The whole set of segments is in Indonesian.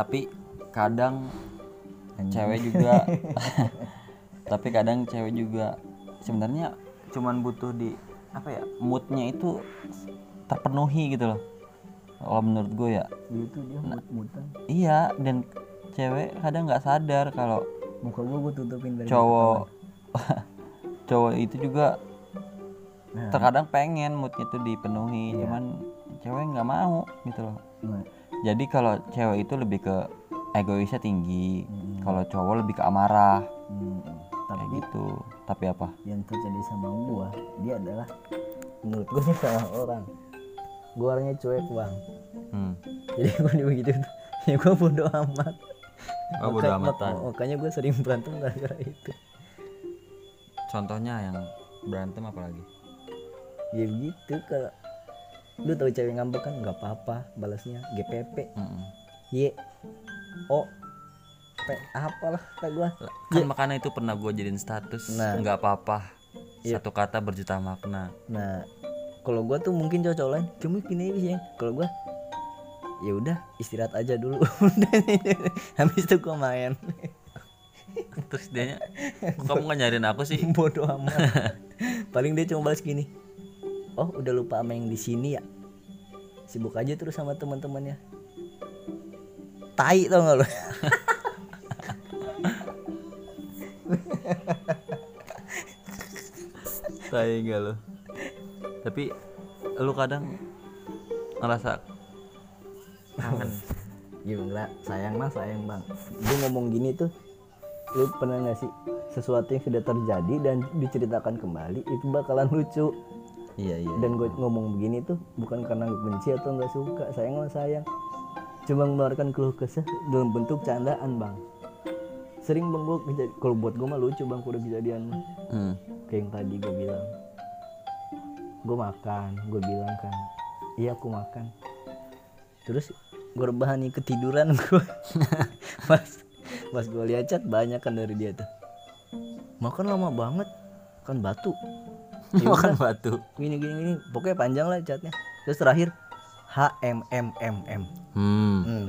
tapi kadang cewek juga. Tapi kadang cewek juga. Sebenarnya cuman butuh di apa ya moodnya itu terpenuhi gitu loh. Kalau menurut gue ya. Gitu dia mut-mutan iya dan cewek kadang nggak sadar kalau muka gua gua tutupin dari cowok cowok itu juga Nah. terkadang pengen moodnya itu dipenuhi cuman cewek nggak mau gitu loh. Nah, jadi kalau cewek itu lebih ke egoisnya tinggi Hmm. kalau cowok lebih ke amarah. Hmm, kayak tapi gitu. Tapi apa? yang terjadi sama gua dia adalah menurut gua ini salah orang. Gua orangnya cuek bang. Hmm. jadi gua di begitu ya gua bodo amat. Oh, bodo mak- makanya gua sering berantem gara-gara itu. Contohnya yang berantem apa lagi ya begitu kalau lu tahu cewek ngambek kan? Nggak apa-apa balasnya. GPP Mm-mm. Y O P apalah kata gua. Kan makanya itu pernah gue jadiin status. Nah. nggak apa-apa. Satu kata berjuta makna. Nah kalau gua tuh mungkin cowok lain cuma gini sih kalau gua ya udah istirahat aja dulu. Habis itu gua main. Terus dia kamu nggak nyariin aku sih? Bodoh amat. Paling dia cuma balas gini oh udah lupa sama yang di sini ya? Sibuk aja terus sama teman-temannya. Tai tau gak lo saya enggak lo tapi lu kadang ngerasa kangen. Gila sayang mah sayang bang. Gue ngomong gini tuh lu pernah nggak sih sesuatu yang sudah terjadi dan diceritakan kembali itu bakalan lucu iya iya. Dan gue ngomong begini tuh bukan karena benci atau nggak suka sayang mah sayang. Cuma mengeluarkan keluh kesah dalam bentuk candaan bang. Sering bang gue kalau buat gue mah lucu bang kalau kejadian mah. Hmm. kayak yang tadi gue bilang. Gue makan gue bilang kan iya aku makan. Terus gue rebahan nih ketiduran gue pas pas gue lihat chat banyak kan dari dia tuh. Makan lama banget kan batu makan batu. Gini gini gini. Pokoknya panjang lah chatnya terus terakhir H M M M M. Hmm. hmm.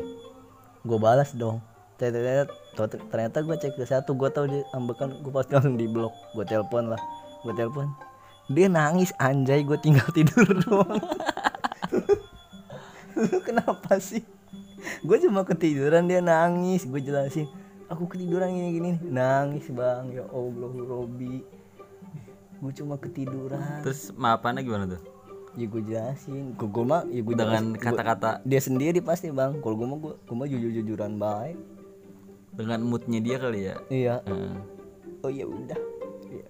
gue balas dong. Tuh, ternyata gue cek ke satu. Gue tahu dia ambekan gue pasti langsung di blok. Gue telepon lah. Gue telepon. Dia nangis anjay. Gue tinggal tidur doang. Lu kenapa sih? Gue cuma ketiduran dia nangis. Gue jelasin aku ketiduran gini gini nangis bang. Ya allah Robi gue cuma ketiduran. Terus maafannya gimana tuh? Ya gue jelasin. Gue gue mah ya gue dengan kata-kata. dia sendiri pasti bang. Kalau gue mah gue gue mah jujur jujuran baik. Dengan moodnya dia kali ya? Iya. Heeh. oh ya udah. Ya.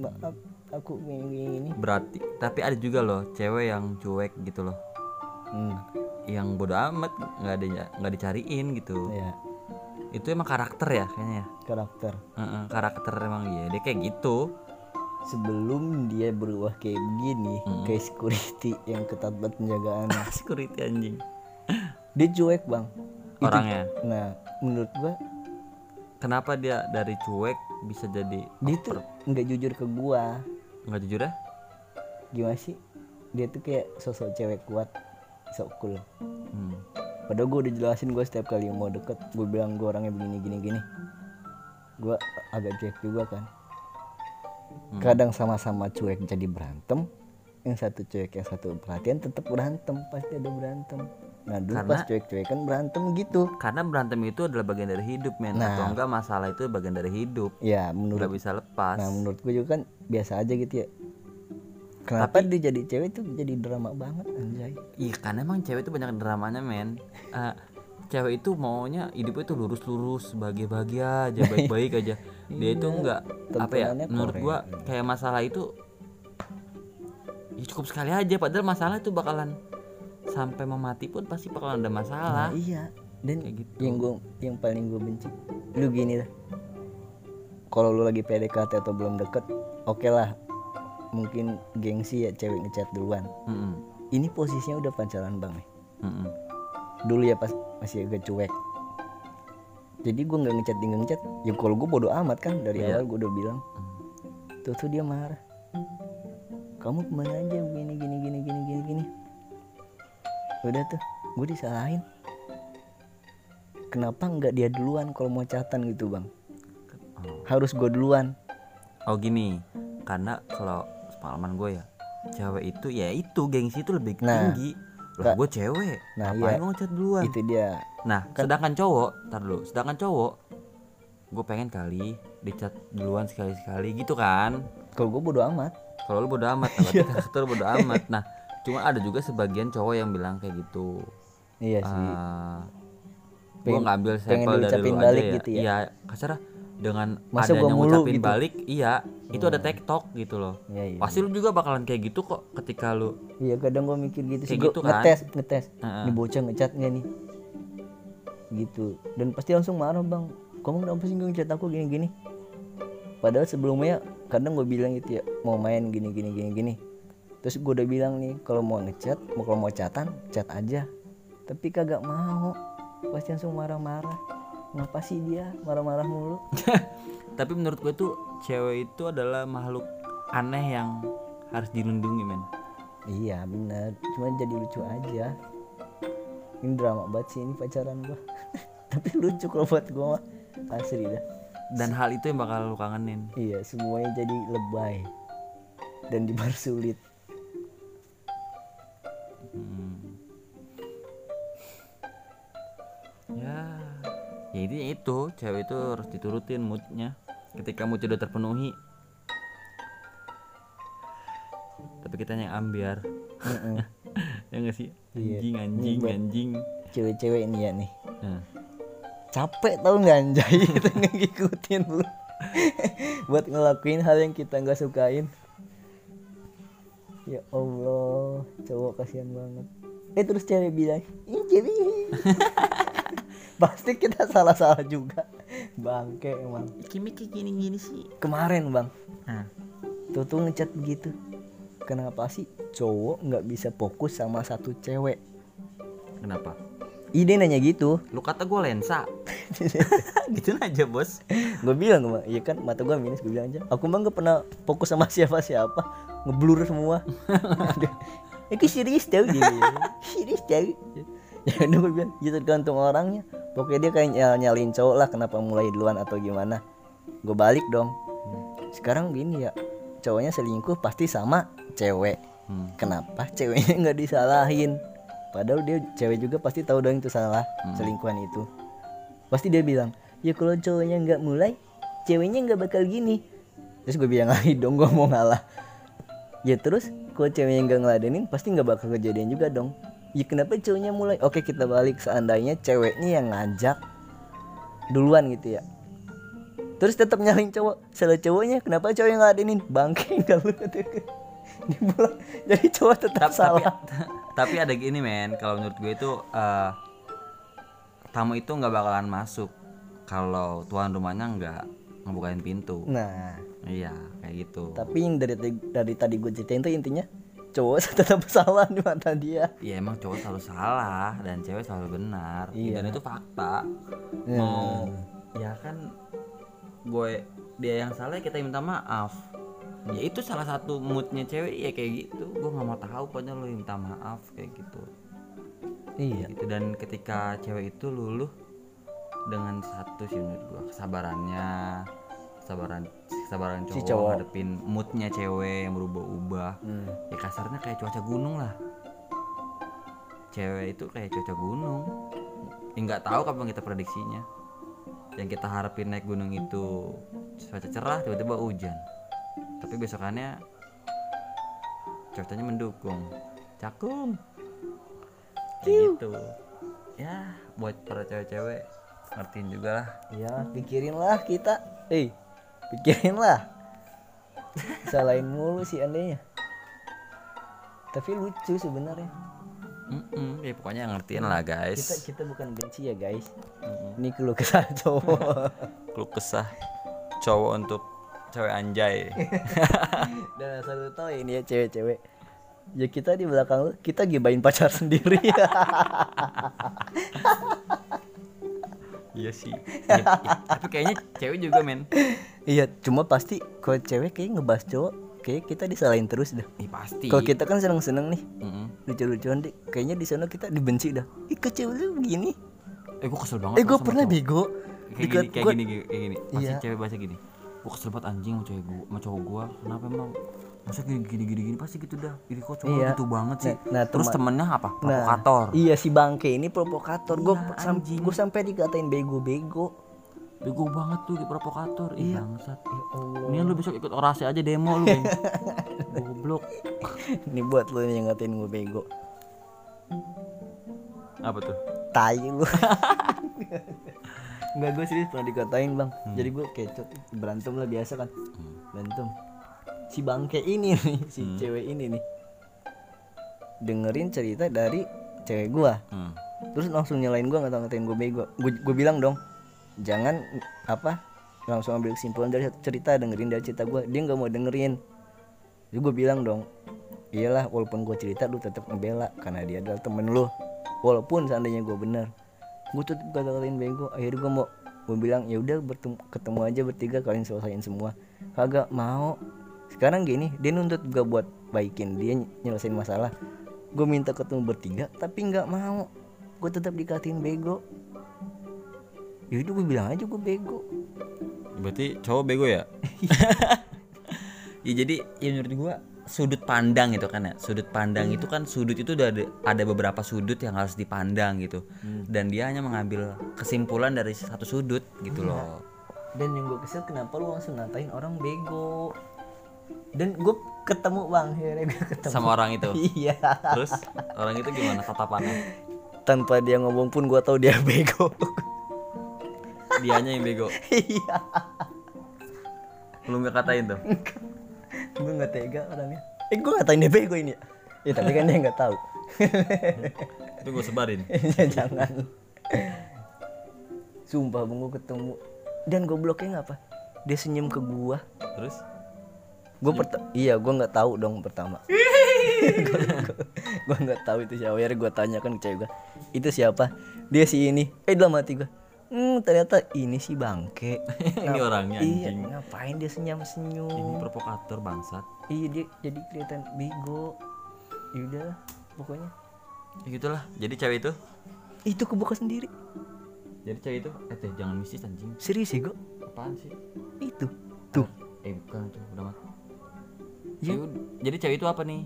maaf aku ini ini. Berarti tapi ada juga loh cewek yang cuek gitu loh. Hmm. yang bodo amat nggak ada nggak dicariin gitu. Ya itu emang karakter ya kayaknya ya? Karakter. Heeh, karakter emang dia. Dia kayak gitu sebelum dia berubah kayak begini kayak security yang ketat banget penjagaannya security anjing. Dia cuek bang. Itu- orangnya? Nah menurut gua kenapa dia dari cuek bisa jadi dia tuh nggak jujur ke gua. Nggak jujur ya? Gimana sih? Dia tuh kayak sosok cewek kuat sok cool. Hmm. Padahal gue udah jelasin gue setiap kali mau deket Gue bilang gue orangnya begini gini gini. Gue agak cuek juga kan Kadang sama-sama cuek jadi berantem Yang satu cuek yang satu perhatian tetap berantem Pasti ada berantem. Nah dulu Karena- pas cuek-cuek kan berantem gitu. Karena berantem itu adalah bagian dari hidup men. Nah. atau enggak masalah itu bagian dari hidup. Ya menurut nggak bisa lepas. Nah menurut gue juga kan biasa aja gitu ya. Kenapa dia jadi cewek tuh jadi drama banget anjay? Iya karena emang cewek itu banyak dramanya men. Eh, cewek itu maunya hidupnya itu lurus-lurus bahagia-bahagia aja baik-baik aja dia itu enggak apa ya menurut gua kayak masalah itu ya cukup sekali aja. Padahal masalah itu bakalan sampai mau mati pun pasti bakalan ada masalah. Nah, iya. Dan kayak gitu. yang gue yang paling gue benci lu gini dah. Kalau lu lagi PDKT atau belum deket oke lah. Mungkin gengsi ya cewek ngechat duluan. Mm-mm. ini posisinya udah pacaran bang nih. Mm-mm. dulu ya pas masih agak cuek jadi gue nggak ngechat tinggal ngechat ya kalau gue bodo amat kan dari Iya. awal gue udah bilang. Tuh tuh dia marah. Kamu ke mana aja? Gini gini gini gini gini gini. Udah tuh gue disalahin. Kenapa nggak dia duluan kalau mau chatan gitu bang? Oh. harus gue duluan. Oh gini, karena kalau pengalaman gue ya, cewek itu ya itu gengsi itu lebih Nah, tinggi. Lah gue cewek, Nah, ngapain iya. mau ngechat duluan? itu dia Nah, sedangkan cowok, tar dulu, sedangkan cowok, gue pengen kali dicat duluan sekali-sekali gitu kan. kalau gue bodo amat Kalau lu bodo amat, nah, berarti karakter bodo amat. Nah, cuma ada juga sebagian cowok yang bilang kayak gitu. iya sih Ah, gue ngambil sampel dari lu balik aja ya. gitu ya? Iya, kasar dengan Masa gua adanya mulu ngucapin gitu? balik, iya, itu ada tektok gitu loh. iya iya Pasti lu juga bakalan kayak gitu kok ketika lu iya kadang gue mikir gitu sih gitu kan? ngetes ngetes Heeh. ini bocah ngechat nggak nih gitu. Dan pasti langsung marah bang kamu kenapa sih ngechat aku gini gini padahal sebelumnya kadang gue bilang gitu ya mau main gini gini gini gini. Terus gue udah bilang nih kalau mau ngechat mau kalau mau chatan chat aja. Tapi kagak mau. Pasti langsung marah-marah. Ngapa sih dia marah-marah mulu? Tapi menurut gue tuh cewek itu adalah makhluk aneh yang harus dilindungi men. Iya bener. Cuma jadi lucu aja ini drama banget sih ini pacaran gua. Tapi lucu kalau buat gua mah. Asli dah. Dan hal itu yang bakal lu kangenin. Iya semuanya jadi lebay. Dan dipersulit Hmm. ya. Ya itu itu cewek itu harus diturutin moodnya. Ketika mood udah terpenuhi. Tapi kita yang ambiar ya nggak sih? Iya. anjing anjing buat- anjing cewek-cewek ini ya nih. Nah, capek tau nggak anjay? Kita ngikutin lu. Buat ngelakuin hal yang kita nggak sukain. Ya Allah cowok kasihan banget. Eh terus cewek bilang ini cewek. Pasti kita salah-salah juga. Bangke emang Kimi kayak gini gini sih. Kemarin bang. Nah, tuh tuh ngechat gitu kenapa sih cowok nggak bisa fokus sama satu cewek? Kenapa? Ide nanya gitu. Lu kata gue lensa. Gitu aja bos. Gue bilang bang iya kan mata gue minus gue bilang aja. Aku mah nggak pernah fokus sama siapa siapa ngeblur semua. Itu serius tau dia? Bilang. serius tau. Ya udah gue bilang ya tergantung orangnya. Pokoknya dia kayak nyal- nyalin cowok lah kenapa mulai duluan atau gimana? Gue balik dong. Sekarang gini ya cowoknya selingkuh pasti sama cewek. Hmm. kenapa ceweknya nggak disalahin? Padahal dia cewek juga pasti tahu dong itu salah selingkuhan itu. Pasti dia bilang ya kalau cowoknya nggak mulai ceweknya nggak bakal gini. Terus gue bilang lagi dong gue mau ngalah. Ya terus kalau ceweknya nggak ngeladenin pasti nggak bakal kejadian juga dong. Ya kenapa cowoknya mulai? Oke kita balik. Seandainya ceweknya yang ngajak duluan gitu ya. Terus tetap nyalain cowok. Salah cowoknya kenapa cowok yang ngeladenin? Bangke nggak lu dibilang jadi cowok tetap tapi, salah. tapi ada gini men. Kalau menurut gue itu eh, tamu itu nggak bakalan masuk kalau tuan rumahnya nggak ngebukain pintu. Nah. Iya kayak gitu. Tapi yang dari dari tadi gue ceritain tuh intinya cowok tetap salah di mata dia. Ya emang cowok selalu salah dan cewek selalu benar. Iya. dan itu fakta. Ya. mau ya kan gue dia yang salah kita minta maaf ya itu salah satu moodnya cewek ya kayak gitu. Gue nggak mau tahu pokoknya lo minta maaf kayak gitu. Iya. Gitu. Dan ketika cewek itu luluh dengan satu sih menurut gua kesabarannya kesabaran kesabaran cowok, Si cowok. ngadepin moodnya cewek yang berubah-ubah. Hmm. ya kasarnya kayak cuaca gunung lah. Cewek itu kayak cuaca gunung. Ya nggak tahu kapan kita prediksinya. Yang kita harapin naik gunung itu cuaca cerah tiba-tiba hujan tapi besokannya cuacanya mendukung. Cakung. Kayak gitu. Ya buat para cewek-cewek ngertiin juga lah. Ya pikirin lah kita. Eh pikirin lah salahin mulu sih andainya. Tapi lucu sebenarnya. Mm-mm, ya pokoknya ngertiin lah guys. Kita kita bukan benci ya guys. Ini keluh kesah cowok. Keluh kesah cowok untuk cewek anjay. Dan asal lu tahu ya ini ya cewek-cewek. Ya kita di belakang lu kita gibain pacar sendiri. Iya sih. Ya, ya, tapi kayaknya cewek juga men. Iya cuma pasti kalau cewek kayak ngebahas cowok kayak kita disalahin terus dah. Ih, pasti. Kalau kita kan seneng-seneng nih. Mm-mm. lucu-lucuan deh. Kayaknya di sana kita dibenci dah. Ih kok cewek lu begini? Eh gue kesel banget eh gue sama pernah cowok. bego. Kayak gini kayak gua- gini kayak gini. Pasti Iya. cewek bahasa gini gue kesel banget anjing sama cewek gua sama cowok gua. Kenapa emang? Masa gini gini gini, gini pasti gitu dah. Ini kok cowok Iya. gitu banget sih? Nah, nah, terus teman- temennya apa? Nah, provokator? iya si bangke ini provokator. Gue Iya, sam gue sampai dikatain bego-bego. Bego banget tuh di provokator. Iya. bangsat. Ya Allah. Ini lu besok ikut orasi aja demo lu goblok. Ini buat lo yang ngatain gue bego. Apa tuh? Tai lu Enggak gue serius pernah dikatain bang. Hmm. Jadi gue kecot berantem lah biasa kan. Berantem. Si bangke ini nih Si Hmm. cewek ini nih. Dengerin cerita dari cewek gua. Hmm. Terus langsung nyalain gua nggak ngatain gue bego. Gue gue bilang dong Jangan apa Langsung ambil kesimpulan dari satu cerita Dengerin dari cerita gua. Dia nggak mau dengerin. Jadi gue bilang dong Iyalah walaupun gue cerita lu tetap ngebela Karena dia adalah temen lu. Walaupun seandainya gue bener Gue tetep gak ngatain bego. Akhirnya gue mau Gue bilang ya udah ketemu aja bertiga kalian selesaiin semua. Kagak mau. Sekarang gini Dia nuntut gue buat baikin Dia ny- nyelesain masalah. Gue minta ketemu bertiga Tapi nggak mau. Gue tetap dikatain bego. Ya udah gue bilang aja gue bego. Berarti cowok bego ya? Ya jadi ya menurut gua sudut pandang itu kan ya. Sudut pandang itu kan sudut itu udah ada, ada beberapa sudut yang harus dipandang gitu. Dan dia hanya mengambil kesimpulan dari satu sudut gitu loh. Dan yang gue kesel kenapa lu langsung ngatain orang bego? Dan gue ketemu bang. Akhirnya gue ketemu. Sama orang itu? Iya. Terus orang itu gimana tatapannya? Tanpa dia ngomong pun gue tahu dia bego. Dianya yang bego? Iya. Lu nggak katain tuh Gue gak tega orangnya. Eh gue ngatain dia bego ini ya? Ya tapi kan dia gak tahu. Itu gue sebarin. Ya, Jangan. Sumpah bang gue ketemu. Dan gobloknya ngapa Dia senyum ke gua. Terus? Gue iya gue nggak tahu dong pertama. Gue nggak tahu itu siapa. Akhirnya gue tanyakan ke cewek gue itu siapa? Dia si ini. Eh dalam hati gue hmm ternyata ini si bangke. Ini orangnya iya anjing. ngapain dia senyum ini senyum provokator bangsat. Iya dia jadi kelihatan bego. Yaudah pokoknya. Ya gitulah jadi cewek itu? Itu kebuka sendiri. Jadi cewek itu? Eh teh jangan mistis anjing. Serius ya gue apaan sih? Itu tuh. Eh bukan tuh udah mati. Ya. Ya udah. jadi cewek itu apa nih?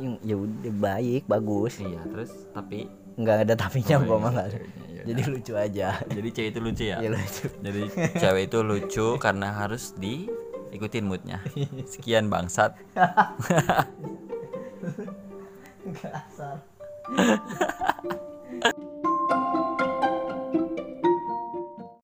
Yang ya udah baik bagus. Iya terus tapi? Nggak ada tapinya Oh, gua iya, mah nggak ada. Iya, jadi lucu aja. Jadi cewek itu lucu ya? Ya lucu. Jadi cewek itu lucu karena harus diikutin moodnya. Sekian bangsat. Nggak asal